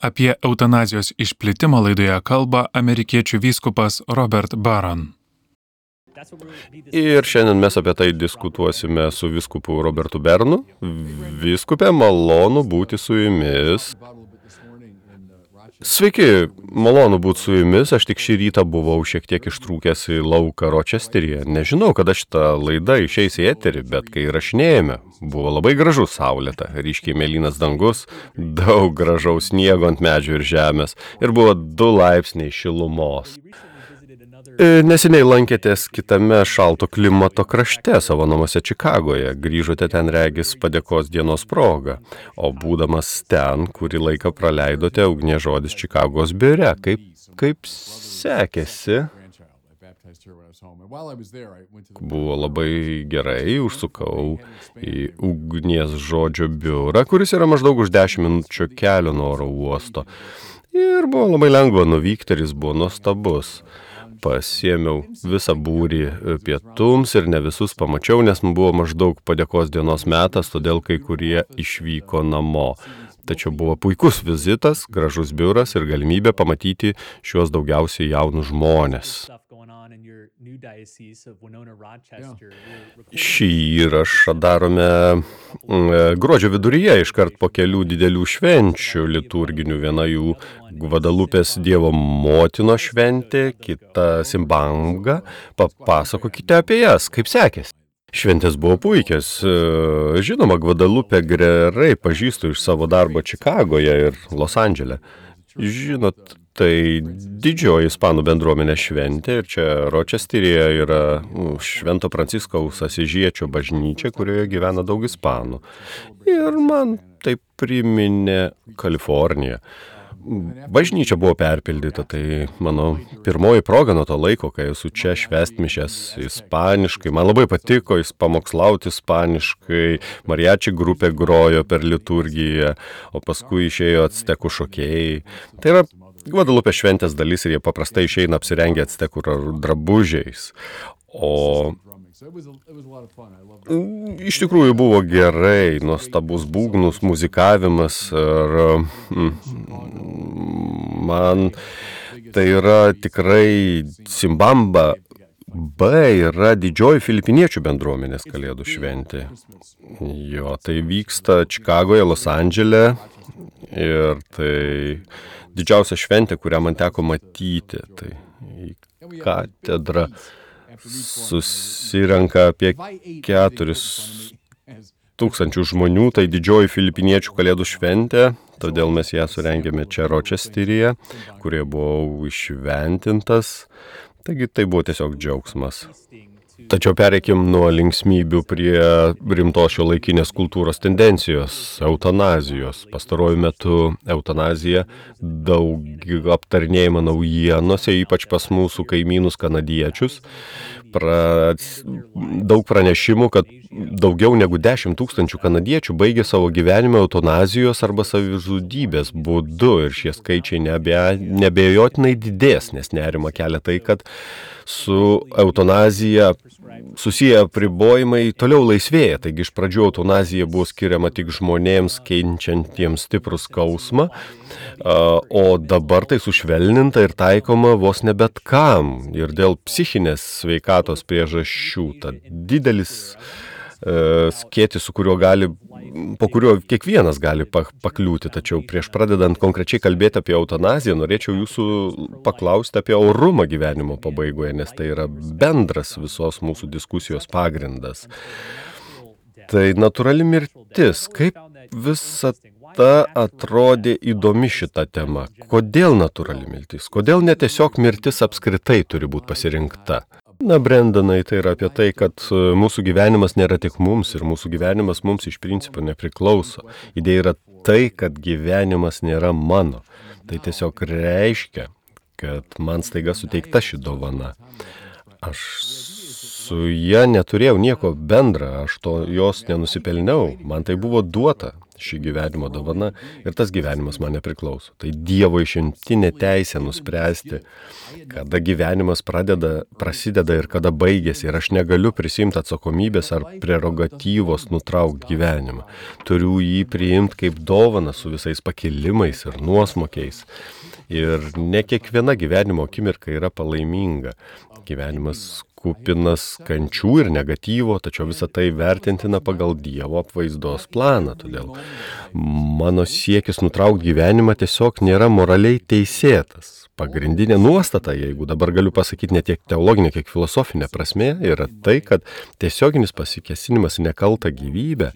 Apie eutanazijos išplitimą laidoje kalba amerikiečių vyskupas Robert Baron. Ir šiandien mes apie tai diskutuosime su viskupu Robertu Bernu. Viskupė, malonu būti su jumis. Sveiki, malonu būti su jumis. Aš tik šį rytą buvau šiek tiek ištrūkęs į lauką Ročesteryje. Nežinau, kada šitą laidą išeis į eterį, bet kai rašinėjame, buvo labai gražus saulėta, ryškiai mėlynas dangus, daug gražaus sniego ant medžių ir žemės ir buvo 2 laipsniai šilumos. E, neseniai lankėtės kitame šalto klimato krašte savo namuose Čikagoje, grįžote ten regis padėkos dienos progą, o būdamas ten, kurį laiką praleidote ugnė žodis Čikagos biure, kaip, kaip sekėsi? Buvo labai gerai, užsukau į ugnies žodžio biurą, kuris yra maždaug už 10 minučių kelio nuo oro uosto. Ir buvo labai lengva nuvykti ir jis buvo nuostabus pasiėmiau visą būrį pietums ir ne visus pamačiau, nes man buvo maždaug padėkos dienos metas, todėl kai kurie išvyko namo. Tačiau buvo puikus vizitas, gražus biuras ir galimybė pamatyti šiuos daugiausiai jaunus žmonės. Šį įrašą darome mm, gruodžio viduryje, iškart po kelių didelių švenčių liturginių. Viena jų Gvadalupės Dievo motino šventė, kita Simbanga. Papasakokite apie jas, kaip sekėsi. Šventės buvo puikios. Žinoma, Gvadalupę gerai pažįstu iš savo darbo Čikagoje ir Los Andželė. Žinot, Tai didžioji ispanų bendruomenė šventė ir čia Ročesteryje yra Švento Pranciskaus Asižiečio bažnyčia, kurioje gyvena daug ispanų. Ir man tai priminė Kaliforniją. Bažnyčia buvo perpildyta, tai mano pirmoji proga nuo to laiko, kai esu čia švest mišęs ispaniškai. Man labai patiko jis pamokslauti ispaniškai, mariači grupė grojo per liturgiją, o paskui išėjo atstekų šokėjai. Tai yra Gvadalupė šventės dalis ir jie paprastai išeina apsirengę atstekų drabužiais. O Iš tikrųjų buvo gerai, nuostabus būgnus, muzikavimas ir mm, man tai yra tikrai Simbamba B yra didžioji filipiniečių bendruomenės kalėdų šventė. Jo, tai vyksta Čikagoje, Los Andželė ir tai didžiausia šventė, kurią man teko matyti. Tai į katedrą susirenka apie keturis tūkstančių žmonių, tai didžioji filipiniečių kalėdų šventė, todėl mes ją surengėme čia Ročesteryje, kurie buvau išventintas. Taigi tai buvo tiesiog džiaugsmas. Tačiau pereikim nuo linksmybių prie rimtos šio laikinės kultūros tendencijos - eutanazijos. Pastaruoju metu eutanazija daug aptarnėjama naujienose, ypač pas mūsų kaimynus kanadiečius. Pra, daug pranešimų, kad daugiau negu 10 tūkstančių kanadiečių baigė savo gyvenimą eutanazijos arba savižudybės būdu ir šie skaičiai nebe, nebejotinai didės, nes nerima kelia tai, kad su eutanazija susiję apribojimai toliau laisvėja. Taigi iš pradžių eutanazija buvo skiriama tik žmonėms keičiantiems stiprų skausmą, o dabar tai sušvelninta ir taikoma vos ne bet kam ir dėl psichinės sveikatos priežasčių. Tad didelis E, skėti, su kuriuo gali, po kurio kiekvienas gali pakliūti. Tačiau prieš pradedant konkrečiai kalbėti apie eutanaziją, norėčiau jūsų paklausti apie orumą gyvenimo pabaigoje, nes tai yra bendras visos mūsų diskusijos pagrindas. Tai natūrali mirtis, kaip visa ta atrodė įdomi šita tema. Kodėl natūrali mirtis? Kodėl ne tiesiog mirtis apskritai turi būti pasirinkta? Na, Brendanai, tai yra apie tai, kad e, mūsų gyvenimas nėra tik mums ir mūsų gyvenimas mums iš principo nepriklauso. Idėja yra tai, kad gyvenimas nėra mano. Tai tiesiog reiškia, kad man staiga suteikta ši dovana. Aš su ją neturėjau nieko bendra, aš to jos nenusipelniau, man tai buvo duota. Ši gyvenimo dovana ir tas gyvenimas man nepriklauso. Tai Dievo išimtinė teisė nuspręsti, kada gyvenimas pradeda, prasideda ir kada baigėsi. Ir aš negaliu prisimti atsakomybės ar prerogatyvos nutraukti gyvenimą. Turiu jį priimti kaip dovaną su visais pakilimais ir nuosmokiais. Ir ne kiekviena gyvenimo akimirka yra palaiminga. Gyvenimas kupinas kančių ir negatyvo, tačiau visą tai vertintina pagal Dievo apvaizdos planą. Todėl mano siekis nutraukti gyvenimą tiesiog nėra moraliai teisėtas. Pagrindinė nuostata, jeigu dabar galiu pasakyti ne tiek teologinė, kiek filosofinė prasme, yra tai, kad tiesioginis pasikesinimas nekalta gyvybė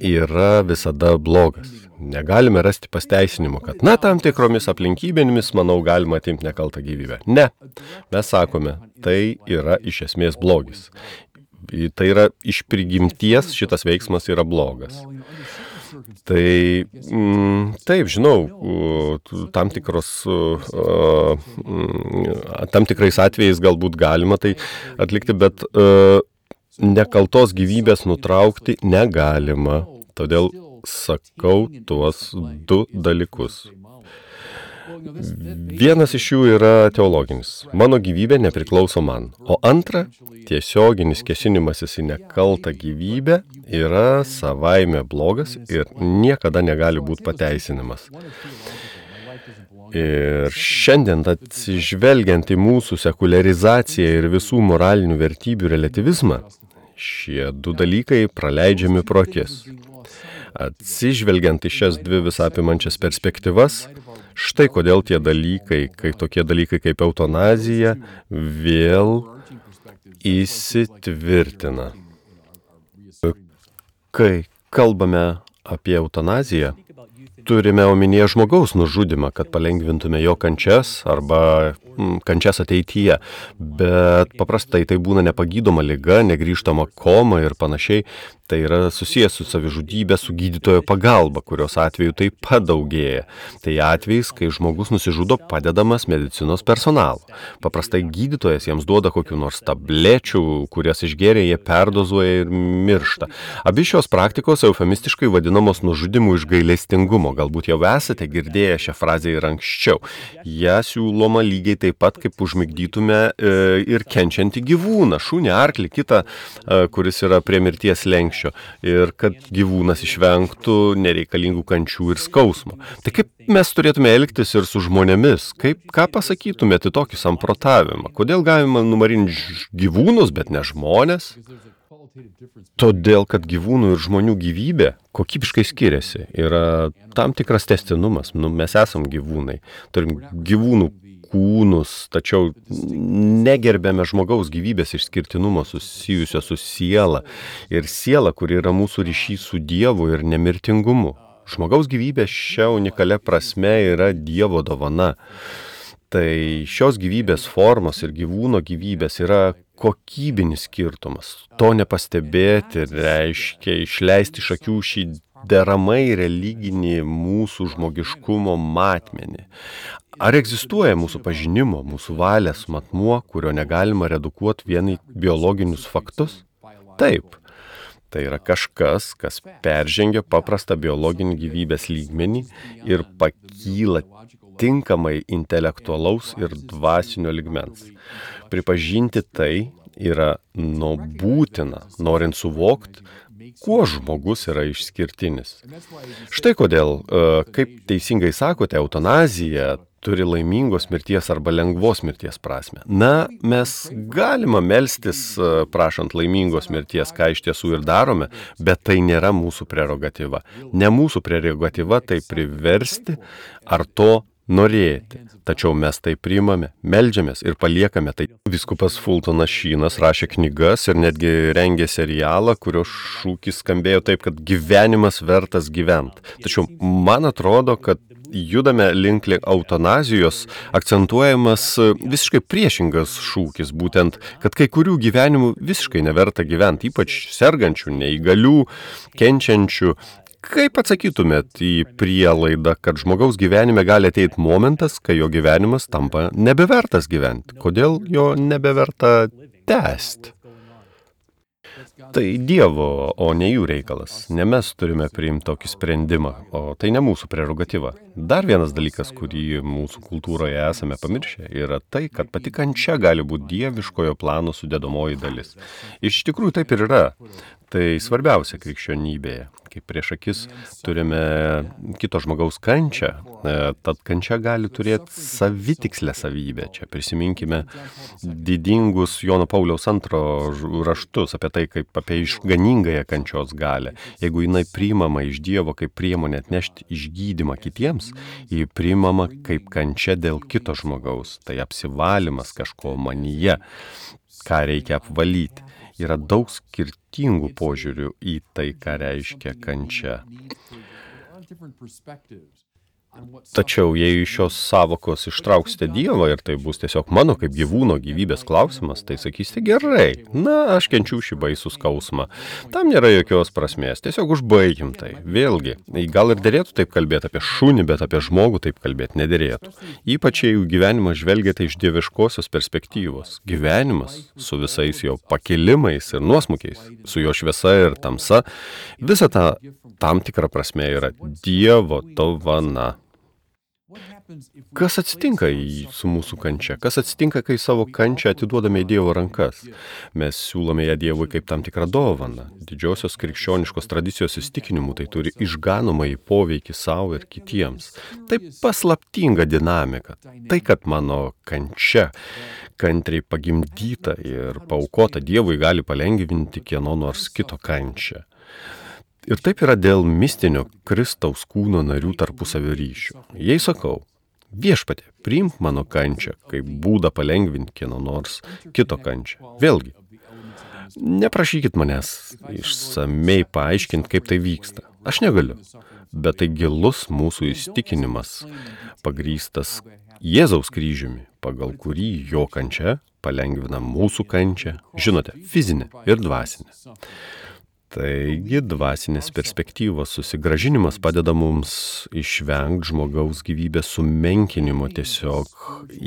yra visada blogas. Negalime rasti pasteisinimo, kad, na, tam tikromis aplinkybėmis, manau, galima atimti nekaltą gyvybę. Ne. Mes sakome, tai yra iš esmės blogis. Tai yra iš prigimties šitas veiksmas yra blogas. Tai mm, taip, žinau, tam, tikros, tam tikrais atvejais galbūt galima tai atlikti, bet nekaltos gyvybės nutraukti negalima. Todėl sakau tuos du dalykus. Vienas iš jų yra teologinis. Mano gyvybė nepriklauso man. O antra, tiesioginis kesinimasis į nekaltą gyvybę yra savaime blogas ir niekada negali būti pateisinamas. Ir šiandien atsižvelgiant į mūsų sekularizaciją ir visų moralinių vertybių relativizmą, šie du dalykai praleidžiami pro akis. Atsižvelgiant į šias dvi visapimančias perspektyvas, štai kodėl tie dalykai, kai tokie dalykai kaip eutanazija, vėl įsitvirtina. Kai kalbame apie eutanaziją, turime omenyje žmogaus nužudimą, kad palengvintume jo kančias arba mm, kančias ateityje. Bet paprastai tai būna nepagydoma lyga, negryžtama koma ir panašiai. Tai yra susijęs su savižudybė, su gydytojo pagalba, kurios atveju taip pat daugėja. Tai atvejais, kai žmogus nusižudo padedamas medicinos personalo. Paprastai gydytojas jiems duoda kokiu nors tablečių, kurias išgeria, jie perdozuoja ir miršta. Abi šios praktikos eufemistiškai vadinamos nužudimu iš gailestingumo. Galbūt jau esate girdėję šią frazę ir anksčiau. Ja siūloma lygiai taip pat, kaip užmigdytume e, ir kenčiantį gyvūną, šunį, arklį, kitą, e, kuris yra prie mirties lenkščio ir kad gyvūnas išvengtų nereikalingų kančių ir skausmo. Tai kaip mes turėtume elgtis ir su žmonėmis? Kaip, ką pasakytumėte tokį samprotavimą? Kodėl galima numarinti gyvūnus, bet ne žmonės? Todėl, kad gyvūnų ir žmonių gyvybė kokybiškai skiriasi. Yra tam tikras testinumas. Nu, mes esam gyvūnai. Turim gyvūnų kūnus, tačiau negerbėme žmogaus gyvybės išskirtinumo susijusio su siela ir siela, kuri yra mūsų ryšys su Dievu ir nemirtingumu. Žmogaus gyvybė šia unikalia prasme yra Dievo dovana. Tai šios gyvybės formos ir gyvūno gyvybės yra kokybinis skirtumas. To nepastebėti reiškia išleisti iš akių šį deramai religinį mūsų žmogiškumo matmenį. Ar egzistuoja mūsų pažinimo, mūsų valės matmuo, kurio negalima redukuoti vien į biologinius faktus? Taip. Tai yra kažkas, kas peržengia paprastą biologinį gyvybės lygmenį ir pakyla tinkamai intelektualaus ir dvasinio ligmens. Pripažinti tai yra nu būtina, norint suvokti, kuo žmogus yra išskirtinis. Štai kodėl, e, kaip teisingai sakote, eutanazija turi laimingos mirties arba lengvos mirties prasme. Na, mes galima melstis e, prašant laimingos mirties, ką iš tiesų ir darome, bet tai nėra mūsų prerogatyva. Ne mūsų prerogatyva tai priversti ar to norėti. Tačiau mes tai priimame, melžiamės ir paliekame tai. Viskupas Fultonas Šynas rašė knygas ir netgi rengė serialą, kurio šūkis skambėjo taip, kad gyvenimas vertas gyvent. Tačiau man atrodo, kad judame link eutanazijos, akcentuojamas visiškai priešingas šūkis, būtent, kad kai kurių gyvenimų visiškai neverta gyventi, ypač sergančių, neįgalių, kenčiančių. Kaip atsakytumėt į prielaidą, kad žmogaus gyvenime gali ateiti momentas, kai jo gyvenimas tampa nebevertas gyventi? Kodėl jo nebeverta tęsti? Tai Dievo, o ne jų reikalas. Ne mes turime priimti tokį sprendimą, o tai ne mūsų prerogatyva. Dar vienas dalykas, kurį mūsų kultūroje esame pamiršę, yra tai, kad pati kančia gali būti dieviškojo plano sudėdamoji dalis. Iš tikrųjų taip ir yra. Tai svarbiausia krikščionybėje, kai prieš akis turime kito žmogaus kančią, e, tad kančia gali turėti savitikslę savybę. Čia prisiminkime didingus Jono Pauliaus antro raštus apie tai, kaip apie išganingąją kančios galę. Jeigu jinai priimama iš Dievo kaip priemonė atnešti išgydymą kitiems, ji priimama kaip kančia dėl kito žmogaus. Tai apsivalymas kažko manyje, ką reikia apvalyti yra daug skirtingų požiūrių į tai, ką reiškia kančia. Tačiau jei iš šios savokos ištrauksite Dievą ir tai bus tiesiog mano kaip gyvūno gyvybės klausimas, tai sakysite gerai, na, aš kenčiu šį baisų skausmą. Tam nėra jokios prasmės, tiesiog užbaigim tai. Vėlgi, gal ir dėrėtų taip kalbėti apie šunį, bet apie žmogų taip kalbėti nedėrėtų. Ypač jei gyvenimą žvelgiate iš dieviškosios perspektyvos. Gyvenimas su visais jo pakilimais ir nuosmukiais, su jo šviesa ir tamsa, visa ta tam tikra prasme yra Dievo dovana. Kas atsitinka su mūsų kančia? Kas atsitinka, kai savo kančią atiduodame į Dievo rankas? Mes siūlome ją Dievui kaip tam tikrą dovaną. Didžiosios krikščioniškos tradicijos įstikinimų tai turi išganomą į poveikį savo ir kitiems. Tai paslaptinga dinamika. Tai, kad mano kančia kantriai pagimdyta ir paukota Dievui gali palengvinti kieno nors kito kančią. Ir taip yra dėl mistinio Kristaus kūno narių tarpusavio ryšių. Jei sakau, viešpatė, priimk mano kančią, kaip būdą palengvinti kieno nors kito kančią. Vėlgi, neprašykit manęs išsamei paaiškinti, kaip tai vyksta. Aš negaliu. Bet tai gilus mūsų įstikinimas, pagrystas Jėzaus kryžiumi, pagal kurį jo kančia palengvina mūsų kančią, žinote, fizinė ir dvasinė. Taigi dvasinės perspektyvos susigražinimas padeda mums išvengti žmogaus gyvybės sumenkinimo tiesiog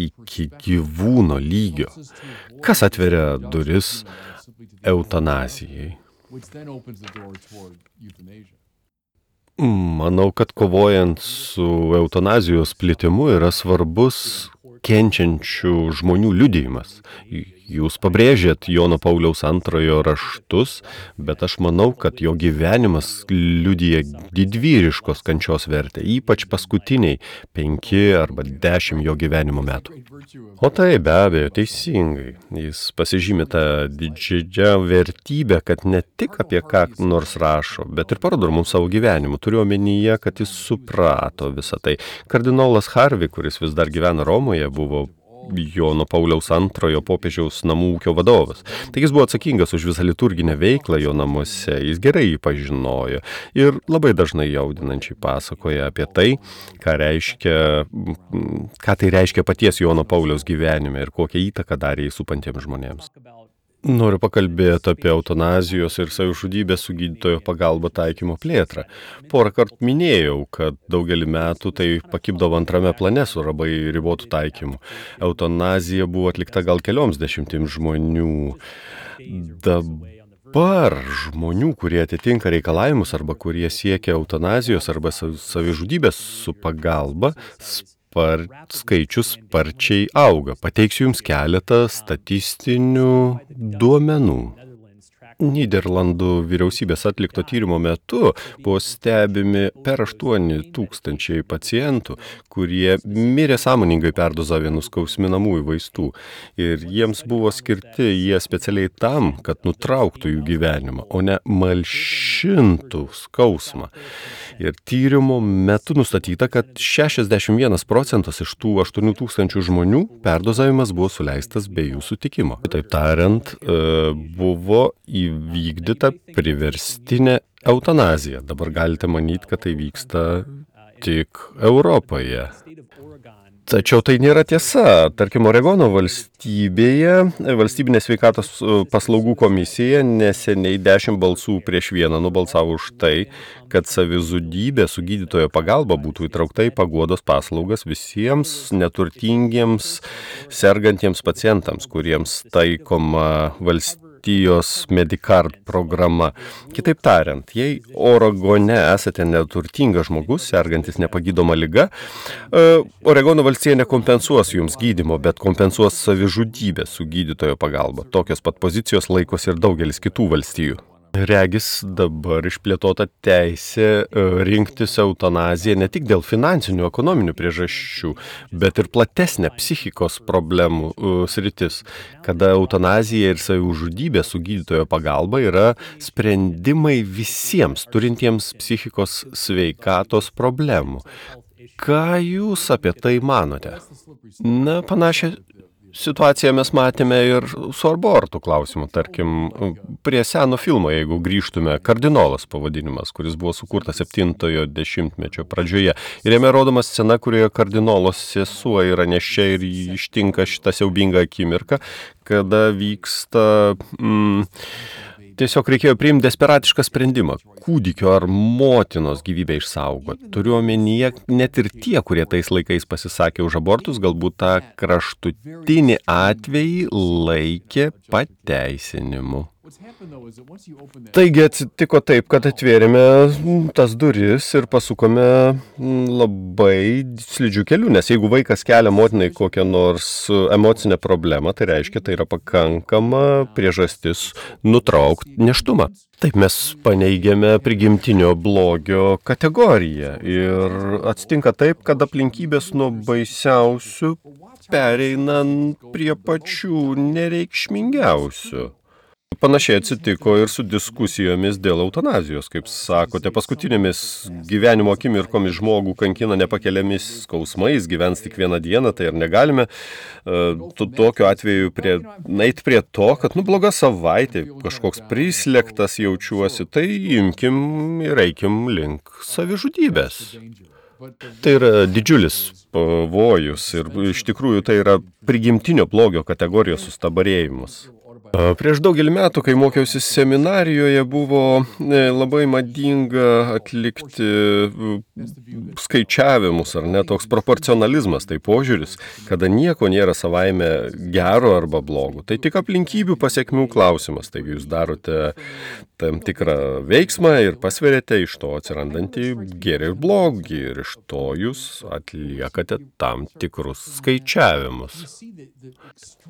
iki gyvūno lygio, kas atveria duris eutanazijai. Manau, kad kovojant su eutanazijos plitimu yra svarbus kenčiančių žmonių liudijimas. Jūs pabrėžėt Jono Pauliaus antrojo raštus, bet aš manau, kad jo gyvenimas liudija didvyriškos kančios vertę, ypač paskutiniai penki arba dešimt jo gyvenimo metų. O tai be abejo teisingai. Jis pasižymė tą didžiąją vertybę, kad ne tik apie ką nors rašo, bet ir parodo mums savo gyvenimu. Turiu omenyje, kad jis suprato visą tai. Kardinolas Harvey, kuris vis dar gyvena Romoje, buvo Jono Pauliaus antrojo popiežiaus namų ūkio vadovas. Taigi jis buvo atsakingas už visą liturginę veiklą jo namuose, jis gerai jį pažinojo ir labai dažnai jaudinančiai pasakoja apie tai, ką, reiškia, ką tai reiškia paties Jono Pauliaus gyvenime ir kokią įtaką darė įsupantiems žmonėms. Noriu pakalbėti apie eutanazijos ir savižudybės su gydytojo pagalba taikymo plėtrą. Porą kartų minėjau, kad daugelį metų tai pakipdavo antrame plane su labai ribotų taikymų. Eutanazija buvo atlikta gal kelioms dešimtims žmonių. Dabar žmonių, kurie atitinka reikalavimus arba kurie siekia eutanazijos arba savižudybės su pagalba, spar, skaičius sparčiai auga. Pateiksiu Jums keletą statistinių duomenų. Niderlandų vyriausybės atlikto tyrimo metu buvo stebimi per 8 tūkstančiai pacientų, kurie mirė sąmoningai perdozavę nuskausminamųjų vaistų. Ir jiems buvo skirti jie specialiai tam, kad nutrauktų jų gyvenimą, o ne malšintų skausmą. Ir tyrimo metu nustatyta, kad 61 procentas iš tų 8 tūkstančių žmonių perdozavimas buvo suleistas be jų sutikimo. Kitaip tariant, e, buvo įvykdyta priverstinė eutanazija. Dabar galite manyti, kad tai vyksta tik Europoje. Tačiau tai nėra tiesa. Tarkim, Oregono valstybėje, valstybinė sveikatos e, paslaugų komisija neseniai 10 balsų prieš vieną nubalsavo už tai, kad savizudybė su gydytojo pagalba būtų įtraukta į paguodos paslaugas visiems neturtingiems sergantiems pacientams, kuriems taikoma valstybė valstijos Medicard programa. Kitaip tariant, jei Oregone esate neturtingas žmogus, sergantis nepagydoma lyga, e, Oregono valstija nekompensuos jums gydymo, bet kompensuos savižudybę su gydytojo pagalba. Tokios pat pozicijos laikosi ir daugelis kitų valstijų. Regis dabar išplėtota teisė e, rinktis eutanaziją ne tik dėl finansinių, ekonominių priežasčių, bet ir platesnė psichikos problemų e, sritis, kada eutanazija ir savižudybė su gydytojo pagalba yra sprendimai visiems turintiems psichikos sveikatos problemų. Ką jūs apie tai manote? Na, panašią situaciją mes matėme ir su abortų klausimu, tarkim, prie seno filmo, jeigu grįžtume, kardinolas pavadinimas, kuris buvo sukurtas 70-ojo dešimtmečio pradžioje. Ir jame rodoma scena, kurioje kardinolos sesuo yra neščia ir ištinka šitą siaubingą akimirką, kada vyksta... Mm, tiesiog reikėjo priimti desperatišką sprendimą - kūdikio ar motinos gyvybę išsaugoti. Turiu omenyje net ir tie, kurie tais laikais pasisakė už abortus, galbūt tą kraštutinį atvejį laikė pateisinimu. Taigi atsitiko taip, kad atvėrėme tas duris ir pasukome labai slidžių kelių, nes jeigu vaikas kelia motinai kokią nors emocinę problemą, tai reiškia, tai yra pakankama priežastis nutraukti neštumą. Taip mes paneigėme prigimtinio blogio kategoriją ir atsitinka taip, kad aplinkybės nuo baisiausių pereinant prie pačių nereikšmingiausių. Panašiai atsitiko ir su diskusijomis dėl eutanazijos. Kaip sakote, paskutinėmis gyvenimo akimirkomis žmogų kankina nepakeliamis skausmais, gyvens tik vieną dieną, tai ar negalime uh, tokiu atveju prie, nait prie to, kad, nu, bloga savaitė, kažkoks prislėgtas jaučiuosi, tai imkim ir eikim link savižudybės. Tai yra didžiulis pavojus ir iš tikrųjų tai yra prigimtinio blogio kategorijos sustabarėjimus. Prieš daugelį metų, kai mokiausi seminarijoje, buvo e, labai madinga atlikti skaičiavimus, ar ne toks proporcionalizmas, tai požiūris, kada nieko nėra savaime gero arba blogo. Tai tik aplinkybių pasiekmių klausimas. Taigi jūs darote tam tikrą veiksmą ir pasverėte iš to atsirandantį gėrį ir blogį ir iš to jūs atliekate tam tikrus skaičiavimus.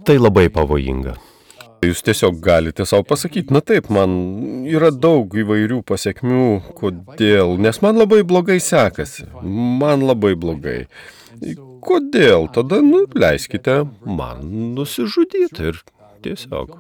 Tai labai pavojinga. Jūs tiesiog galite savo pasakyti, na taip, man yra daug įvairių pasiekmių, kodėl, nes man labai blogai sekasi, man labai blogai. Kodėl? Tada, nu, leiskite man nusižudyti ir tiesiog.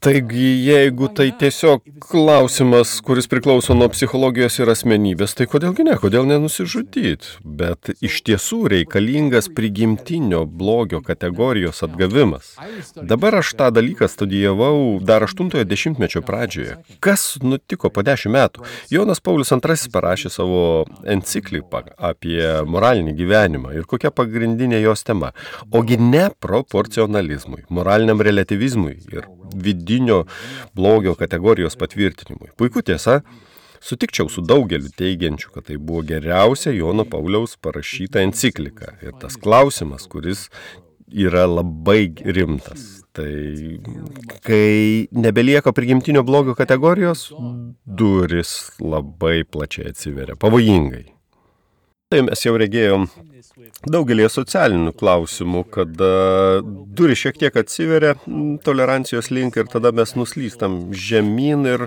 Taigi, jeigu tai tiesiog klausimas, kuris priklauso nuo psichologijos ir asmenybės, tai kodėlgi ne, kodėl nenusižudyti? Bet iš tiesų reikalingas prigimtinio blogio kategorijos atgavimas. Dabar aš tą dalyką studijavau dar 80-ojo dešimtmečio pradžioje. Kas nutiko po 10 metų? Jonas Paulius II parašė savo encikliką apie moralinį gyvenimą ir kokia pagrindinė jos tema. Ogi ne proporcionalizmui, moraliniam relativizmui ir vidinio blogio kategorijos patvirtinimui. Puiku tiesa, sutikčiau su daugeliu teigiančių, kad tai buvo geriausia Jono Pauliaus parašyta enciklika. Ir tas klausimas, kuris yra labai rimtas. Tai kai nebelieka prigimtinio blogio kategorijos, duris labai plačiai atsiveria, pavojingai. Tai mes jau regėjom daugelį socialinių klausimų, kada duri šiek tiek atsiveria tolerancijos link ir tada mes nuslystam žemyn ir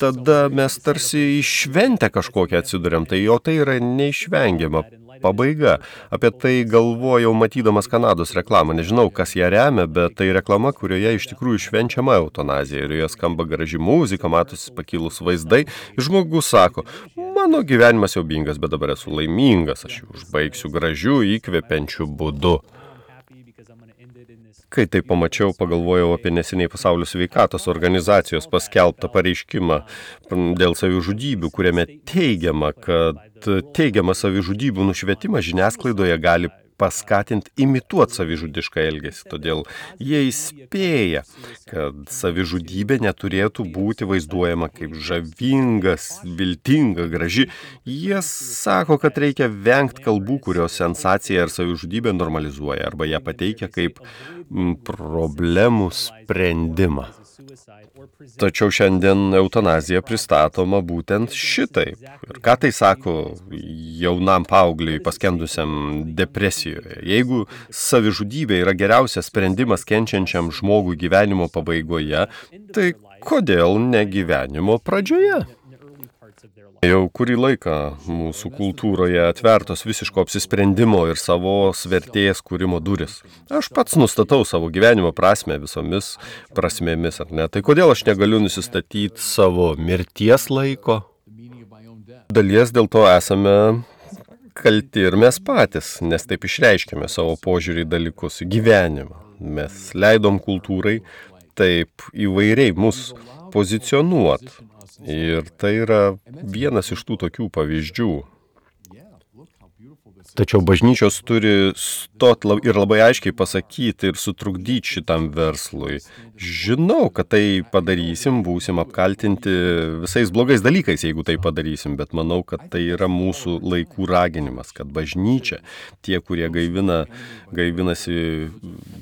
tada mes tarsi išventę kažkokią atsidurėm, tai jo tai yra neišvengiama pabaiga. Apie tai galvojau matydamas Kanados reklamą. Nežinau, kas ją remia, bet tai reklama, kurioje iš tikrųjų švenčiama eutanazija. Ir joje skamba graži muzika, matosi pakilus vaizdai. Ir žmogus sako, mano gyvenimas siaubingas, bet dabar esu laimingas, aš jį užbaigsiu gražiu, įkvepiančiu būdu. Kai tai pamačiau, pagalvojau apie neseniai pasaulio sveikatos organizacijos paskelbtą pareiškimą dėl savižudybių, kuriame teigiama, kad teigiamą savižudybių nušvietimą žiniasklaidoje gali paskatinti imituoti savižudišką elgesį. Todėl jie įspėja, kad savižudybė neturėtų būti vaizduojama kaip žavingas, viltinga, graži. Jie sako, kad reikia vengti kalbų, kurios sensaciją ar savižudybę normalizuoja arba ją pateikia kaip problemų sprendimą. Tačiau šiandien eutanazija pristatoma būtent šitaip. Ir ką tai sako jaunam paaugliui paskendusiam depresijoje? Jeigu savižudybė yra geriausias sprendimas kenčiančiam žmogui gyvenimo pabaigoje, tai kodėl ne gyvenimo pradžioje? Jau kurį laiką mūsų kultūroje atvertos visiško apsisprendimo ir savos vertės kūrimo duris. Aš pats nustatau savo gyvenimo prasme visomis prasmėmis, ar ne? Tai kodėl aš negaliu nusistatyti savo mirties laiko? Dalies dėl to esame kalti ir mes patys, nes taip išreiškėme savo požiūrį į dalykus, į gyvenimą. Mes leidom kultūrai taip įvairiai mus pozicionuoti Ir tai yra vienas iš tų tokių pavyzdžių. Tačiau bažnyčios turi stot ir labai aiškiai pasakyti ir sutrukdyti šitam verslui. Žinau, kad tai padarysim, būsim apkaltinti visais blogais dalykais, jeigu tai padarysim, bet manau, kad tai yra mūsų laikų raginimas, kad bažnyčia, tie, kurie gaivina, gaivinasi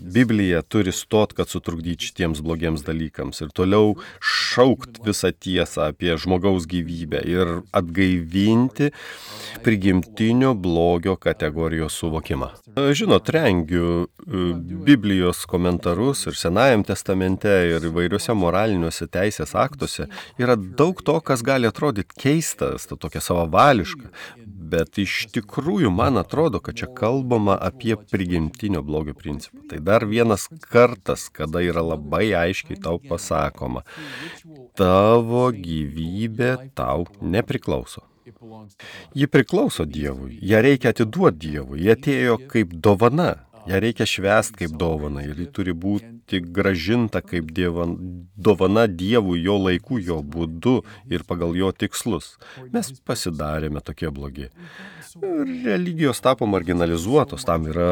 Bibliją, turi stot, kad sutrukdyti šitiems blogiems dalykams ir toliau šaukt visą tiesą apie žmogaus gyvybę ir atgaivinti prigimtinio blogio kategorijos suvokimą. Žinot, rengiu e, Biblijos komentarus ir Senajam testamente ir įvairiuose moraliniuose teisės aktuose yra daug to, kas gali atrodyti keistas, to tokia savavališka, bet iš tikrųjų man atrodo, kad čia kalbama apie prigimtinio blogio principą. Tai dar vienas kartas, kada yra labai aiškiai tau pasakoma, tavo gyvybė tau nepriklauso. Ji priklauso Dievui, ją reikia atiduoti Dievui, ji atėjo kaip dovana, ją reikia švęsti kaip dovana ir ji turi būti gražinta kaip dievan, dovana Dievui jo laiku, jo būdu ir pagal jo tikslus. Mes pasidarėme tokie blogi. Religijos tapo marginalizuotos, tam yra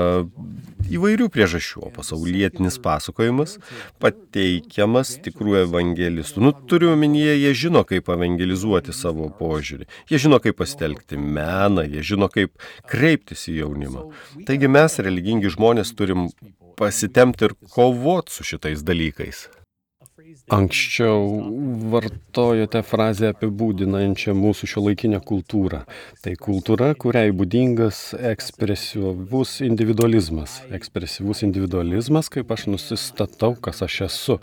įvairių priežasčių, o pasaulietinis pasakojimas pateikiamas tikrų evangelistų. Nu, turiu omenyje, jie žino, kaip evangelizuoti savo požiūrį, jie žino, kaip pasitelkti meną, jie žino, kaip kreiptis į jaunimą. Taigi mes, religingi žmonės, turim pasitemti ir kovoti su šitais dalykais. Anksčiau vartojote frazę apibūdinančią mūsų šio laikinę kultūrą. Tai kultūra, kuriai būdingas ekspresyvus individualizmas. Ekspresyvus individualizmas, kaip aš nusistatau, kas aš esu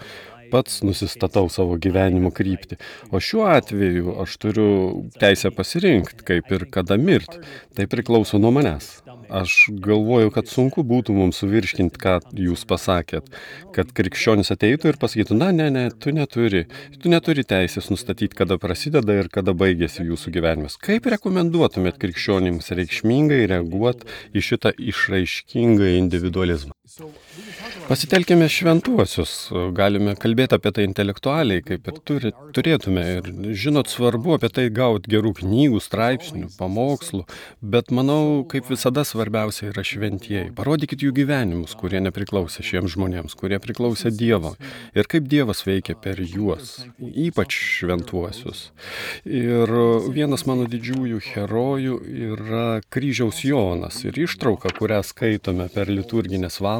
pats nusistatau savo gyvenimo kryptį. O šiuo atveju aš turiu teisę pasirinkti, kaip ir kada mirti. Tai priklauso nuo manęs. Aš galvoju, kad sunku būtų mums suvirškinti, ką jūs pasakėt, kad krikščionis ateitų ir pasakytų, na, ne, ne, tu neturi, tu neturi teisės nustatyti, kada prasideda ir kada baigėsi jūsų gyvenimas. Kaip rekomenduotumėt krikščionims reikšmingai reaguoti į šitą išraiškingą individualizmą? Pasitelkime šventuosius, galime kalbėti apie tai intelektualiai, kaip ir turi, turėtume. Ir žinot, svarbu apie tai gauti gerų knygų, straipsnių, pamokslų, bet manau, kaip visada svarbiausia yra šventieji. Parodykit jų gyvenimus, kurie nepriklausė šiems žmonėms, kurie priklausė Dievo. Ir kaip Dievas veikia per juos, ypač šventuosius. Ir vienas mano didžiųjų herojų yra kryžiaus Jonas ir ištrauka, kurią skaitome per liturginės valandas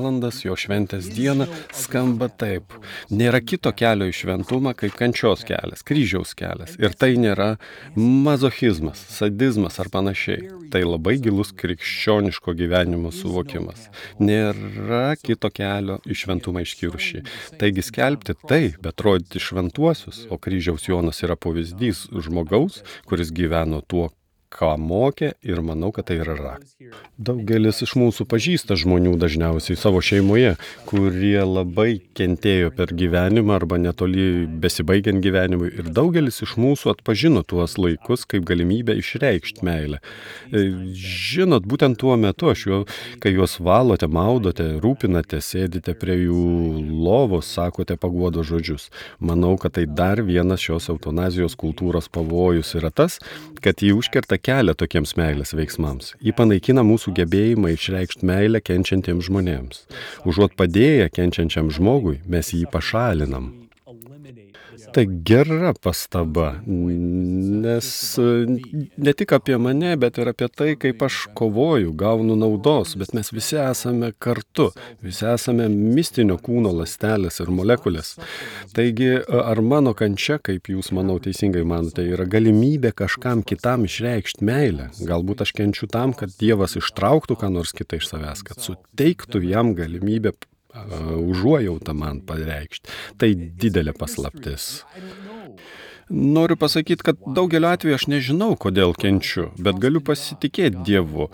jo šventės šventės dieną skamba taip. Nėra kito kelio į šventumą kaip kančios kelias, kryžiaus kelias. Ir tai nėra mazochizmas, sadizmas ar panašiai. Tai labai gilus krikščioniško gyvenimo suvokimas. Nėra kito kelio į šventumą iškirušį. Taigi skelbti tai, bet rodyti šventuosius, o kryžiaus Jonas yra pavyzdys žmogaus, kuris gyveno tuo, ką mokė ir manau, kad tai yra raktas. Daugelis iš mūsų pažįsta žmonių dažniausiai savo šeimoje, kurie labai kentėjo per gyvenimą arba netoli besibaigiant gyvenimui ir daugelis iš mūsų atpažino tuos laikus kaip galimybę išreikšti meilę. E, žinot, būtent tuo metu jo, kai juos valote, maudote, rūpinate, sėdite prie jų lovos, sakote paguodo žodžius. Manau, kad tai dar vienas šios eutanazijos kultūros pavojus yra tas, kad ji užkerta kelią tokiems meilės veiksmams. Ji panaikina mūsų gebėjimą išreikšti meilę kenčiantiems žmonėms. Užuot padėję kenčiančiam žmogui, mes jį pašalinam. Tai gera pastaba, nes ne tik apie mane, bet ir apie tai, kaip aš kovoju, gaunu naudos, bet mes visi esame kartu, visi esame mistinio kūno lastelės ir molekulės. Taigi, ar mano kančia, kaip jūs, manau, teisingai manote, yra galimybė kažkam kitam išreikšti meilę? Galbūt aš kenčiu tam, kad Dievas ištrauktų ką nors kitą iš savęs, kad suteiktų jam galimybę užuojautą man pareikšti. Tai didelė paslaptis. Noriu pasakyti, kad daugeliu atveju aš nežinau, kodėl kenčiu, bet galiu pasitikėti Dievu,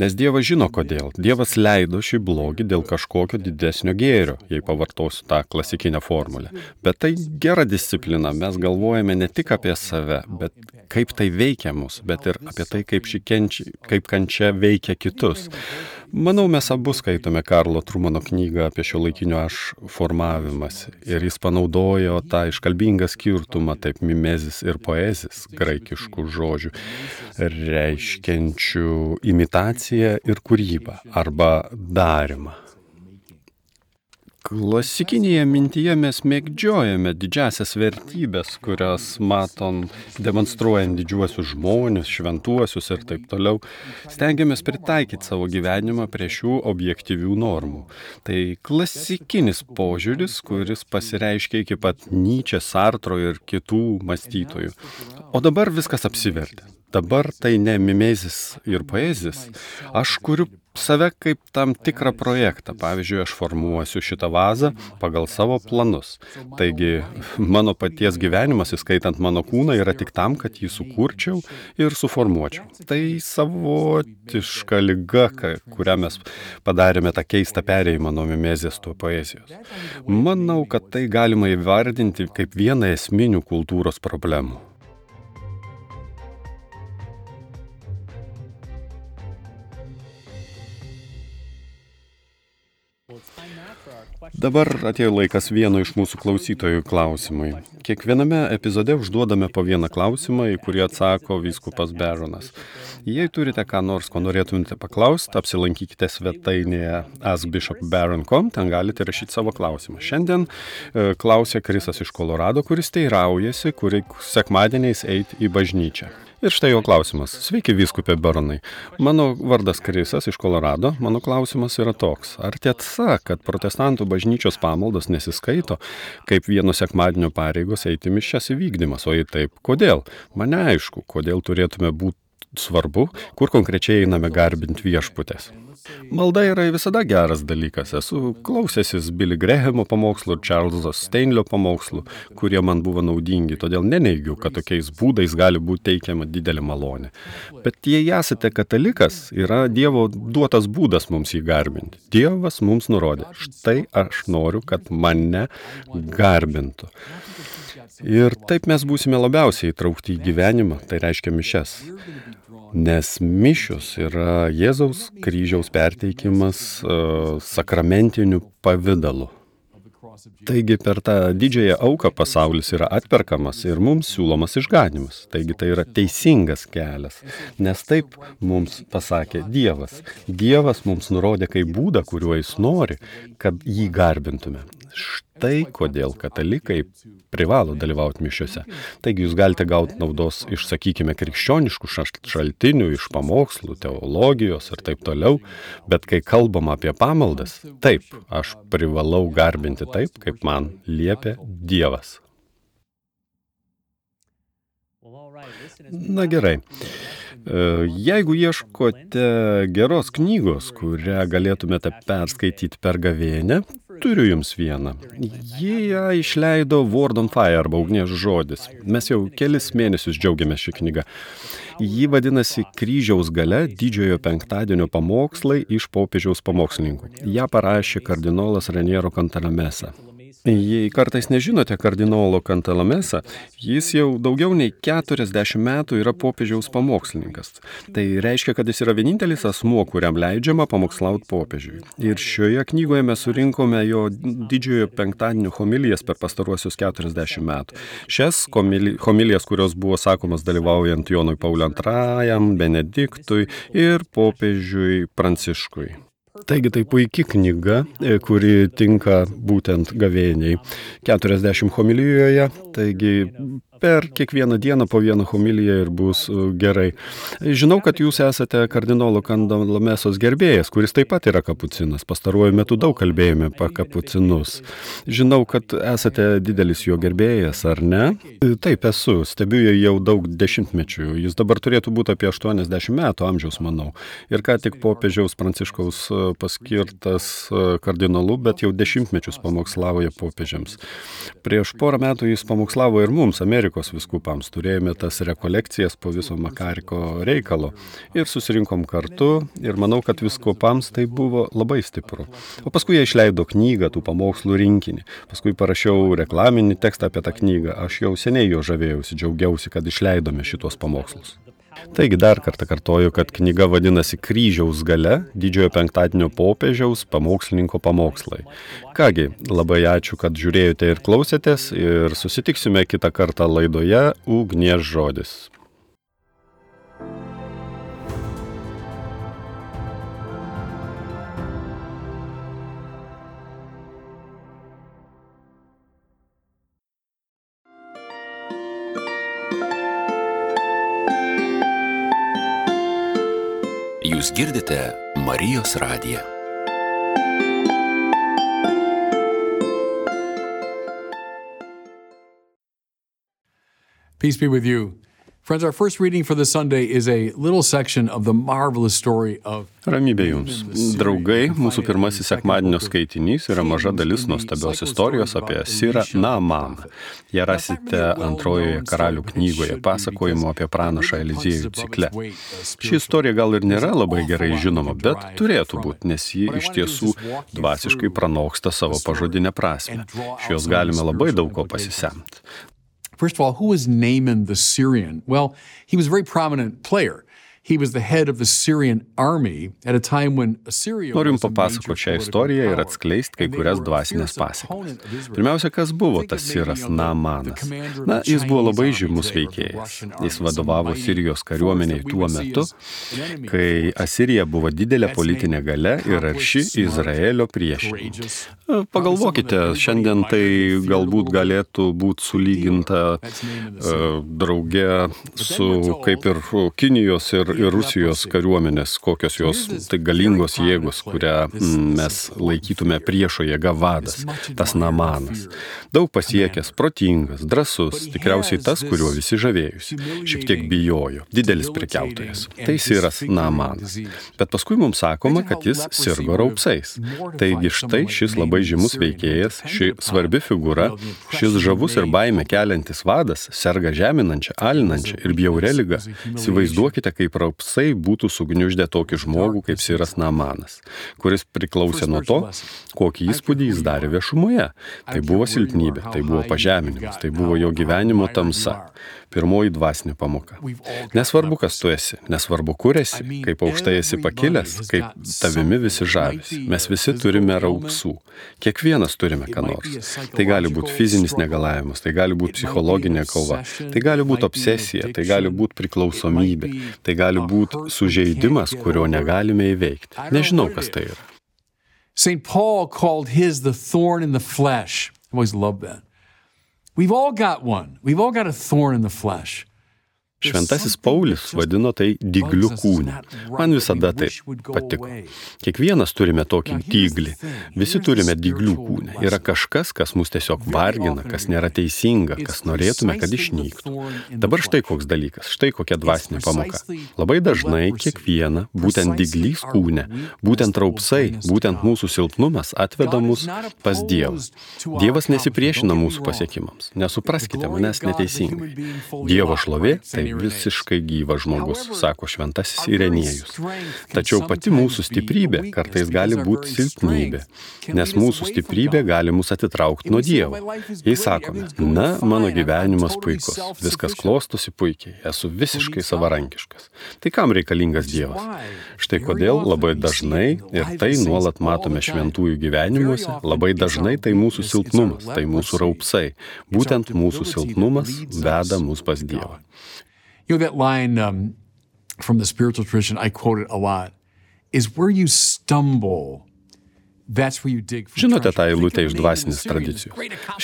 nes Dievas žino kodėl. Dievas leido šį blogį dėl kažkokio didesnio gėrio, jei pavartosiu tą klasikinę formulę. Bet tai gera disciplina, mes galvojame ne tik apie save, bet kaip tai veikia mus, bet ir apie tai, kaip, kenčia, kaip kančia veikia kitus. Manau, mes abu skaitome Karlo Trumano knygą apie šio laikinio aš formavimas ir jis panaudojo tą iškalbingą skirtumą taip mimezis ir poezis graikiškų žodžių, reiškiančių imitaciją ir kūrybą arba darimą. Klasikinėje mintyje mes mėgdžiojame didžiasias vertybės, kurias matom demonstruojant didžiuosius žmonės, šventuosius ir taip toliau. Stengiamės pritaikyti savo gyvenimą prie šių objektyvių normų. Tai klasikinis požiūris, kuris pasireiškia iki pat Nyčia, Sartro ir kitų mąstytojų. O dabar viskas apsivertė. Dabar tai ne mimezis ir poezis. Aš kuriu save kaip tam tikrą projektą. Pavyzdžiui, aš formuosiu šitą vazą pagal savo planus. Taigi, mano paties gyvenimas, įskaitant mano kūną, yra tik tam, kad jį sukurčiau ir suformuočiau. Tai savotiška lyga, kurią mes padarėme tą keistą perėjimą nuo mimezės tuo poezijos. Manau, kad tai galima įvardinti kaip vieną esminių kultūros problemų. Dabar atėjo laikas vieno iš mūsų klausytojų klausimui. Kiekviename epizode užduodame po vieną klausimą, į kurį atsako vyskupas Beronas. Jei turite ką nors, ko norėtumėte paklausti, apsilankykite svetainėje asbishopbaron.com, ten galite rašyti savo klausimą. Šiandien e, klausė Krisas iš Kolorado, kuris teiraujasi, kuri sekmadieniais eiti į bažnyčią. Ir štai jo klausimas. Sveiki, vyskupė Baronai. Mano vardas Krisas iš Kolorado. Mano klausimas yra toks. Ar tiesa, kad protestantų bažnyčios pamaldos nesiskaito kaip vieno sekmadienio pareigos eiti mišęs įvykdymas? O jei taip, kodėl? Mane aišku, kodėl turėtume būti svarbu, kur konkrečiai einame garbinti viešputės. Malda yra visada geras dalykas. Esu klausęsis Billy Grahamo pamokslų ir Charleso Steinlio pamokslų, kurie man buvo naudingi, todėl neneigiu, kad tokiais būdais gali būti teikiama didelė malonė. Bet jei esate katalikas, yra Dievo duotas būdas mums jį garbinti. Dievas mums nurodė, štai aš noriu, kad mane garbintų. Ir taip mes būsime labiausiai įtraukti į gyvenimą, tai reiškia mišes. Nes mišios yra Jėzaus kryžiaus perteikimas uh, sakramentiniu pavydalu. Taigi per tą didžiąją auką pasaulis yra atperkamas ir mums siūlomas išganimas. Taigi tai yra teisingas kelias, nes taip mums pasakė Dievas. Dievas mums nurodė kaip būdą, kuriuo jis nori, kad jį garbintume. Štai kodėl katalikai privalo dalyvauti mišiuose. Taigi jūs galite gauti naudos iš, sakykime, krikščioniškų šaltinių, iš pamokslų, teologijos ir taip toliau, bet kai kalbam apie pamaldas, taip, aš privalau garbinti taip, kaip man liepia Dievas. Na gerai. E, jeigu ieškote geros knygos, kurią galėtumėte perskaityti per gavėnę, Turiu jums vieną. Jie ją išleido Word on Fire arba ugnies žodis. Mes jau kelis mėnesius džiaugiamės šią knygą. Ji vadinasi Kryžiaus gale didžiojo penktadienio pamokslai iš popiežiaus pamokslininkų. Ja parašė kardinolas Reniero Kantaramesa. Jei kartais nežinote kardinolo Kantalamesa, jis jau daugiau nei 40 metų yra popiežiaus pamokslininkas. Tai reiškia, kad jis yra vienintelis asmuo, kuriam leidžiama pamokslauti popiežiui. Ir šioje knygoje mes surinkome jo didžiojo penktadienio homilijas per pastaruosius 40 metų. Šias homilijas, kurios buvo sakomas dalyvaujant Jonui Pauliu II, Benediktui ir popiežiui Pranciškui. Taigi tai puikia knyga, e, kuri tinka būtent gavėniai. 40 homilijoje, taigi per kiekvieną dieną po vieną homiliją ir bus e, gerai. Žinau, kad jūs esate kardinolo Kandalamesos gerbėjas, kuris taip pat yra kapucinas. Pastaruoju metu daug kalbėjome apie kapucinus. Žinau, kad esate didelis jo gerbėjas, ar ne? E, taip esu, stebiu jį jau daug dešimtmečių. Jis dabar turėtų būti apie 80 metų amžiaus, manau. Ir ką tik popiežiaus Pranciškaus e, paskirtas kardinolu, bet jau dešimtmečius pamokslauja popiežiams. Prieš porą metų jis pamokslavo ir mums, Amerikoje. Makarikos viskupams. Turėjome tas rekolekcijas po viso Makariko reikalo ir susirinkom kartu ir manau, kad viskupams tai buvo labai stipru. O paskui jie išleido knygą, tų pamokslų rinkinį. Paskui parašiau reklaminį tekstą apie tą knygą. Aš jau seniai jo žavėjausi, džiaugiausi, kad išleidome šitos pamokslus. Taigi dar kartą kartoju, kad knyga vadinasi Kryžiaus gale didžiojo penktadienio popiežiaus pamokslininko pamokslai. Kągi, labai ačiū, kad žiūrėjote ir klausėtės ir susitiksime kitą kartą laidoje Ugnies žodis. Jūs girdite Marijos radiją. Peace be with you. Friends, our first reading for this Sunday is a little section of the marvelous story of Ramybė jums. Draugai, mūsų pirmasis sekmadienio skaitinys yra maža dalis nuostabios istorijos apie Sirą Naamaną. Ją rasite antrojoje karalių knygoje pasakojimo apie pranašą Eliziejų cikle. Ši istorija gal ir nėra labai gerai žinoma, bet turėtų būti, nes ji iš tiesų dvasiškai pranoksta savo pažodinę prasme. Iš jos galime labai daug ko pasisemti. First of all, who was Naaman the Syrian? Well, he was a very prominent player. He was the head of the Syrian army at a time when Assyria Noriu Jums papasakoti šią istoriją ir atskleisti kai kurias dvasinės pasiekmes. Pirmiausia, kas buvo tas Siras Naamanas? Na, jis buvo labai žymus veikėjas. Jis vadovavo Sirijos kariuomeniai tuo metu, kai Asirija buvo didelė politinė gale ir arši Izraelio priešai. Pagalvokite, šiandien tai galbūt galėtų būti sulyginta uh, drauge su kaip ir Kinijos ir ir Rusijos kariuomenės, kokios jos tai galingos jėgos, kurią mes laikytume priešo jėga vadas, tas Namanas. Daug pasiekęs, protingas, drasus, tikriausiai tas, kuriuo visi žavėjusi, šiek tiek bijojo, didelis prekiautojas. Tai Siras Namanas. Bet paskui mums sakoma, kad jis sirgo raupsais. Taigi štai šis labai žymus veikėjas, ši svarbi figūra, šis žavus ir baime keliantis vadas serga žeminančią, alinančią ir bjaurę lygą. Įsivaizduokite, kaip rapsai būtų sugniuždę tokį žmogų kaip Siras Namanas, kuris priklausė nuo to, kokį įspūdį jis darė viešumoje. Tai buvo silpnybė, tai buvo pažeminimas, tai buvo jo gyvenimo tamsa. Pirmoji dvasinė pamoka. Nesvarbu, kas tu esi, nesvarbu, kur esi, kaip aukštai esi pakilęs, kaip tavimi visi žavisi. Mes visi turime raupsų. Kiekvienas turime ką nors. Tai gali būti fizinis negalavimas, tai gali būti psichologinė kova, tai gali būti obsesija, tai gali būti priklausomybė, tai gali būti sužeidimas, kurio negalime įveikti. Nežinau, kas tai yra. St. Paul called his the thorn in the flesh. I always love that. We've all got one. We've all got a thorn in the flesh. Šventasis Paulius vadino tai dygliu kūne. Man visada tai patiko. Kiekvienas turime tokį dyglį. Visi turime dyglių kūne. Yra kažkas, kas mus tiesiog vargina, kas nėra teisinga, kas norėtume, kad išnyktų. Dabar štai koks dalykas, štai kokia dvasinė pamoka. Labai dažnai kiekviena, būtent dyglys kūne, būtent raupsai, būtent mūsų silpnumas atveda mus pas Dievą. Dievas nesipriešina mūsų pasiekimams. Nesupraskite manęs neteisingai. Dievo šlovė tai visiškai gyvas žmogus, sako šventasis Irenėjus. Tačiau pati mūsų stiprybė kartais gali būti silpnybė, nes mūsų stiprybė gali mus atitraukti nuo Dievo. Jei sakome, na, mano gyvenimas puikus, viskas klostosi puikiai, esu visiškai savarankiškas, tai kam reikalingas Dievas? Štai kodėl labai dažnai ir tai nuolat matome šventųjų gyvenimuose, labai dažnai tai mūsų silpnumas, tai mūsų raupsai. Būtent mūsų silpnumas veda mus pas Dievą. You know that line um, from the spiritual tradition I quote it a lot is where you stumble. That's where you dig for Žinote tą eilutę iš dvasinės tradicijos.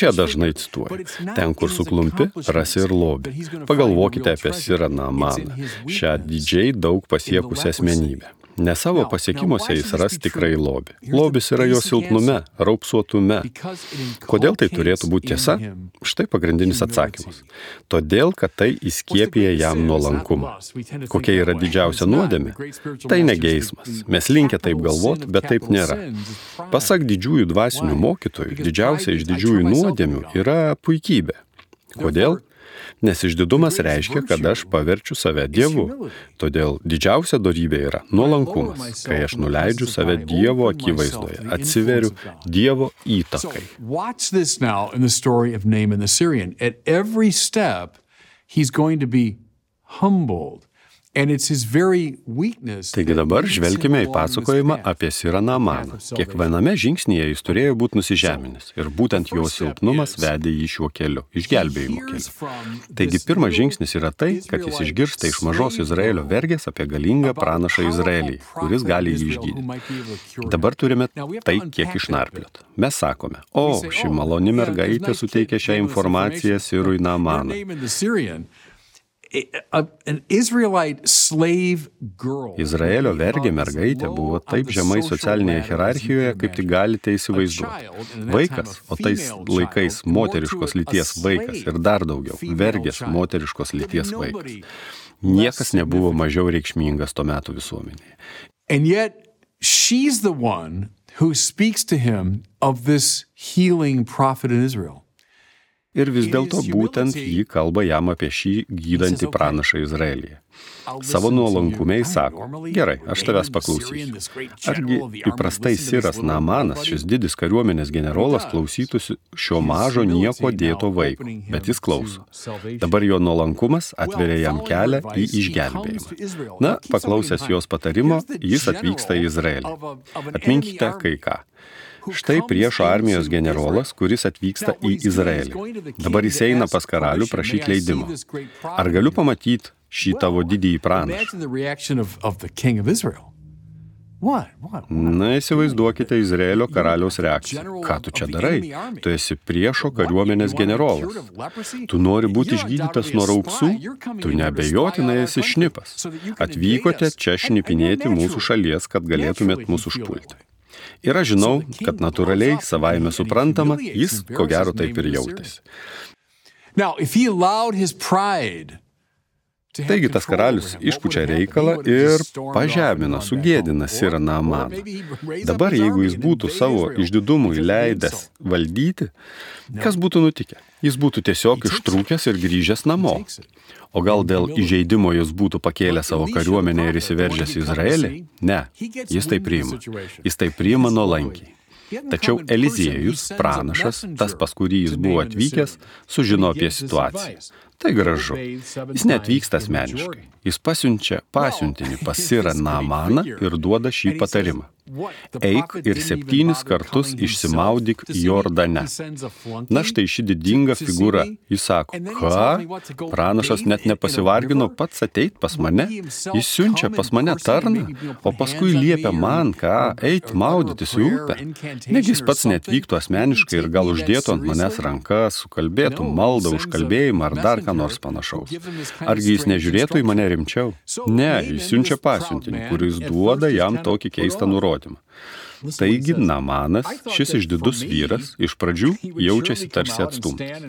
ją dažnai cituoju. Ten, kur suklumpi, rasi ir lobį. Pagalvokite apie Namaną, his šią didžiai daug pasiekusią asmenybę. Ne savo pasiekimuose jis ras tikrai lobį. Lobis yra jo silpnume, raupsuotume. Kodėl tai turėtų būti tiesa? Štai pagrindinis atsakymas. Todėl, kad tai įskiepija jam nuolankumą. Kokia yra didžiausia nuodėmė? Tai ne geismas. Mes linkę taip galvoti, bet taip nėra. Pasak didžiųjų dvasinių mokytojų, didžiausia iš didžiųjų nuodėmių yra puikybė. Kodėl? Nes išdidumas reiškia, kad aš paverčiu save Dievu. Todėl didžiausia darybė yra nuolankumas, kai aš nuleidžiu save Dievo akivaizdoje, atsiveriu Dievo įtakai. He's going to be humbled. And it's his very weakness. Taigi dabar žvelgime į pasakojimą apie Sirą Namaną. Kiekviename žingsnyje jis turėjo būti nusižeminęs ir būtent jo silpnumas vedė jį šiuo keliu, išgelbėjimo keliu. Taigi pirmas žingsnis yra tai, kad jis išgirsta iš mažos Izraelio vergės apie galingą pranašą Izraelį, kuris gali jį išgydyti. Dabar turime tai kiek išnarpliot. Mes sakome, o ši maloni mergaitė suteikė šią informaciją Sirui Namanui. Izraelio vergė mergaitė buvo taip žemai socialinėje hierarchijoje, kaip tik galite įsivaizduoti. Vaikas, o tais laikais moteriškos lyties vaikas ir dar daugiau - vergės moteriškos lyties vaikas. Niekas nebuvo mažiau reikšmingas tuo metu visuomenėje. And yet, she's the one who speaks to him of this healing prophet in Israel. Ir vis dėlto būtent ji kalba jam apie šį gydantį pranašą Izraelyje. Savo nuolankumiai sako, gerai, aš tavęs paklausysiu. Argi įprastai Siras Namanas, šis didis kariuomenės generolas, klausytųsi šio mažo nieko dėto vaiko, bet jis klauso. Dabar jo nuolankumas atveria jam kelią į išgelbėjimą. Na, paklausęs jos patarimo, jis atvyksta į Izraelį. Atminkite kai ką. Štai priešo armijos generolas, kuris atvyksta į Izraelį. Dabar jis eina pas karalių prašyti leidimo. Ar galiu pamatyti šį tavo didįjį pranašą? Na, įsivaizduokite Izraelio karaliaus reakciją. Ką tu čia darai? Tu esi priešo kariuomenės generolas. Tu nori būti išgydytas nuo raupsų? Tu nebejotinai esi šnipas. Atvykote čia šnipinėti mūsų šalies, kad galėtumėt mūsų užpulti. Ir aš žinau, kad natūraliai, savaime suprantama, jis ko gero taip ir jautėsi. Taigi tas karalius išpučia reikalą ir pažemina, sugėdina. Sirą Naamaną. Dabar jeigu jis būtų savo išdidumui leidęs valdyti, kas būtų nutikę? Jis būtų tiesiog ištrūkęs ir grįžęs namo. O gal dėl įžeidimo jis būtų pakėlęs savo kariuomenę ir įsiveržęs į Izraelį? Ne, jis tai priima. Jis tai priima nuolankiai. Tačiau Eliziejus, pranašas, tas pas kurį jis buvo atvykęs, sužino apie situaciją. Tai gražu. Jis netvyksta asmeniškai. Jis pasiunčia pasiuntinį pas Sirą Namaną ir duoda šį patarimą. Eik ir septynis kartus išsimaudyk Jordane. Na štai ši didinga figūra. Jis sako, ką? Pranašas net nepasivargino pats ateit pas mane. Jis siunčia pas mane tarną, o paskui liepia man, ką, eit maudytis į upę. Negi jis pats netvyktų asmeniškai ir gal uždėtų ant manęs rankas, sukalbėtų maldą, užkalbėjimą ar dar ką nors panašaus. Argi jis nežiūrėtų į mane rimčiau? Ne, jis siunčia pasiuntinį, kuris duoda jam tokį keistą nurodymą. Taigi Namanas, šis išdidus vyras, iš pradžių jaučiasi tarsi atstumtas.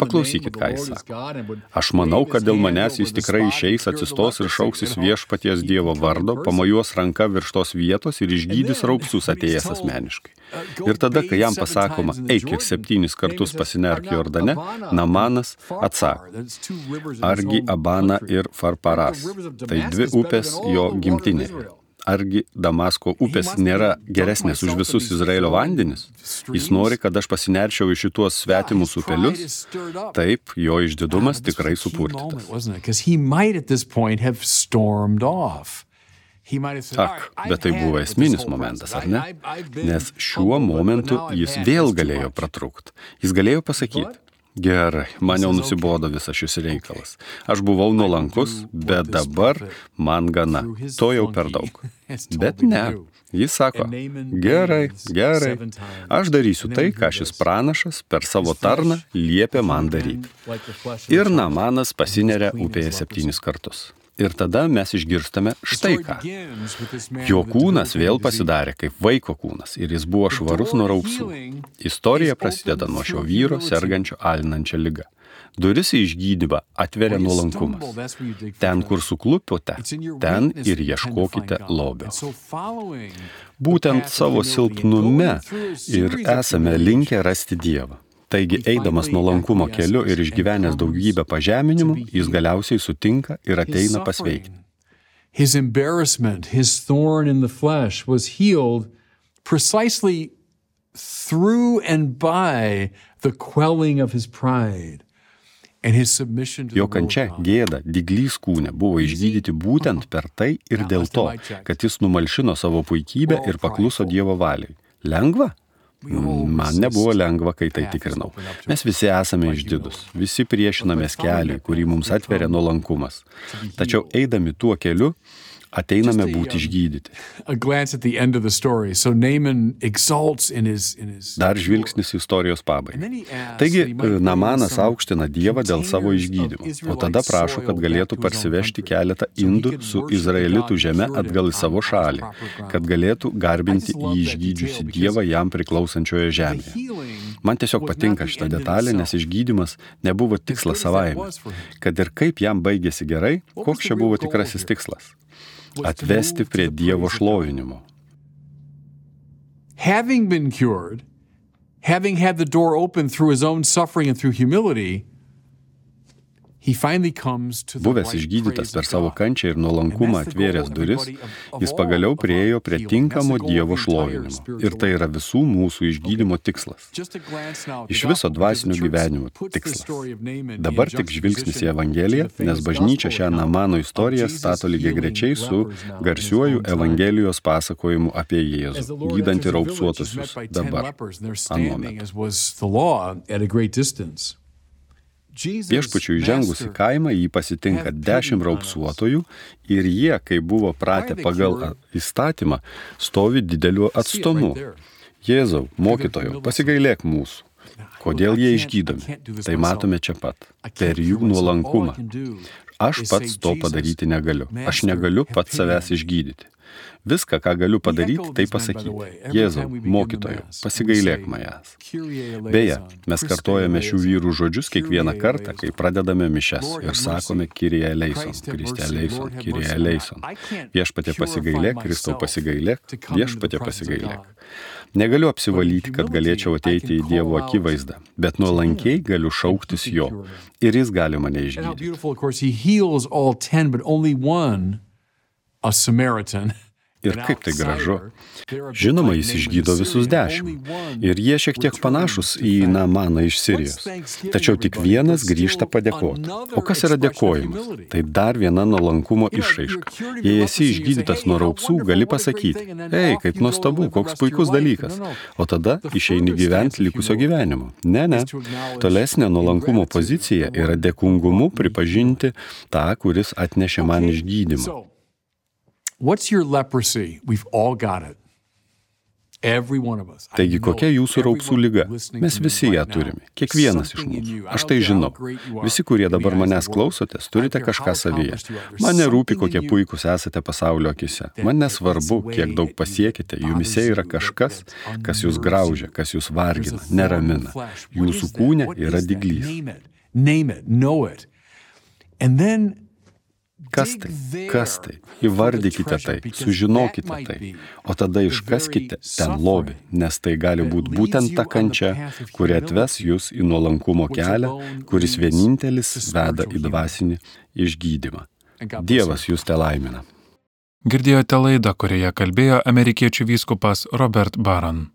Paklausykit, ką jis sako. Aš manau, kad dėl manęs jis tikrai išeis, atsistos ir šauksis viešpaties Dievo vardo, pamojuos ranka virš tos vietos ir išgydys raupsus atėjęs asmeniškai. Ir tada, kai jam pasakoma, eik ir septynis kartus pasinerk Jordane, Namanas atsako, argi Abana ir Farparas. Tai dvi upės jo gimtinėje. Argi Damasko upės nėra geresnės už visus Izraelio vandenis? Jis nori, kad aš pasinerčiau į šituos svetimus upelius? Taip, jo išdidumas tikrai supurtytas. Ak, bet tai buvo esminis momentas, ar ne? Nes šiuo momentu jis vėl galėjo pratrūkti. Jis galėjo pasakyti, Gerai, man jau nusibodo visas šis reikalas. Aš buvau nuolankus, bet dabar man gana. To jau per daug. Bet ne. Jis sako, gerai, gerai, aš darysiu tai, ką šis pranašas per savo tarną liepia man daryti. Ir Namanas pasineria upėje septynis kartus. Ir tada mes išgirstame štai ką. Jo kūnas vėl pasidarė kaip vaiko kūnas ir jis buvo švarus nuo raupsų. Istorija prasideda nuo šio vyro sergančio alinančią lygą. Duris į išgydymą atveria nuolankumas. Ten, kur suklupote, ten ir ieškokite lobio. Būtent savo silpnume ir esame linkę rasti Dievą. Taigi, eidamas nuolankumo keliu ir išgyvenęs daugybę pažeminimų, jis galiausiai sutinka ir ateina pasveikti. His embarrassment, his thorn in the flesh was healed precisely through and by the quelling of his pride. Jo kančia, gėda, diglys kūne buvo išgydyti būtent per tai ir dėl to, kad jis numalšino savo puikybę ir pakluso Dievo valiai. Lengva? Man nebuvo lengva, kai tai tikrinau. Mes visi esame išdidus, visi priešinamės keliui, kurį mums atveria nuolankumas. Tačiau eidami tuo keliu, ateiname būti išgydyti. Dar žvilgsnis istorijos pabaigą. Taigi, Namanas aukština Dievą dėl savo išgydymo, o tada prašo, kad galėtų parsivežti keletą indų su izraelitų žeme atgal į savo šalį, kad galėtų garbinti į išgydžiusi Dievą jam priklausančioje žemėje. Man tiesiog patinka šitą detalę, nes išgydymas nebuvo tikslas savaime. Kad ir kaip jam baigėsi gerai, koks čia buvo tikrasis tikslas atvesti prie Dievo šlovinimo. Having been cured, having had the door open through his own suffering and through humility, Buvęs išgydytas per savo kančią ir nuolankumą atvėręs duris, jis pagaliau priejo prie tinkamo Dievo šlovinimo. Ir tai yra visų mūsų išgydymo tikslas. Iš viso dvasinio gyvenimo tikslas. Dabar tik žvilgsnis į Evangeliją, nes bažnyčia šią Namano istoriją stato lygiai grečiai su garsiuoju Evangelijos pasakojimu apie Jėzų, gydantį raupsuotusius dabar. Anuomet. Viešpačiui žengus į kaimą jį pasitinka dešimt raupsuotojų ir jie, kai buvo pratę pagal įstatymą, stovi dideliu atstumu. Jėzau, mokytojau, pasigailėk mūsų. Kodėl jie išgydomi? Tai matome čia pat. Per jų nuolankumą. Aš pats to padaryti negaliu. Aš negaliu pats savęs išgydyti. Viską, ką galiu padaryti, tai pasakyti. Jėzau, mokytojau, pasigailėk manęs. Beje, mes kartojame šių vyrų žodžius kiekvieną kartą, kai pradedame mišes ir sakome Kirija Leison, Kristė Leison, Kirija Leison. Viešpatė pasigailėk, Kristau pasigailėk, viešpatė pasigailėk. Negaliu apsivalyti, kad galėčiau ateiti į Dievo akivaizdą, bet nuolankiai galiu šauktis Jo ir Jis gali mane išgydyti. A Samaritan Ir kaip tai gražu. Žinoma, jis išgydo visus dešimt. Ir jie šiek tiek panašus į Namaną iš Sirijos. Tačiau tik vienas grįžta padėkoti. O kas yra dėkojimas? Tai dar viena nuolankumo išraiška. Jei esi išgydytas nuo raupsų, gali pasakyti, ei, kaip nuostabu, koks puikus dalykas. O tada išeini gyventi likusio gyvenimo. Ne, ne. Tolesnė nuolankumo pozicija yra dėkungumu pripažinti tą, kuris atnešė man išgydymą. What's your leprosy? We've all got it. Every one of us. I Taigi kokia jūsų raupsų lyga? Mes visi ją turime. Kiekvienas iš mūsų. Aš tai žinau. Visi, kurie dabar manęs klausotės, turite kažką savyje. Man nerūpi, kokie puikūs esate pasaulio akise. Man nesvarbu, kiek daug pasiekite. Jumise yra kažkas, kas jūs graužia, kas jūs vargina, neramina. Jūsų kūne yra diglys. Name it. Know it. And then Kas tai? Kas tai? Įvardykite tai, sužinokite tai, o tada iškaskite ten lobį, nes tai gali būti būtent ta kančia, kuri atves jūs į nuolankumo kelią, kuris vienintelis veda į dvasinį išgydymą. Dievas jūs te laimina. Girdėjote laidą, kurioje kalbėjo amerikiečių vyskupas Robert Baran.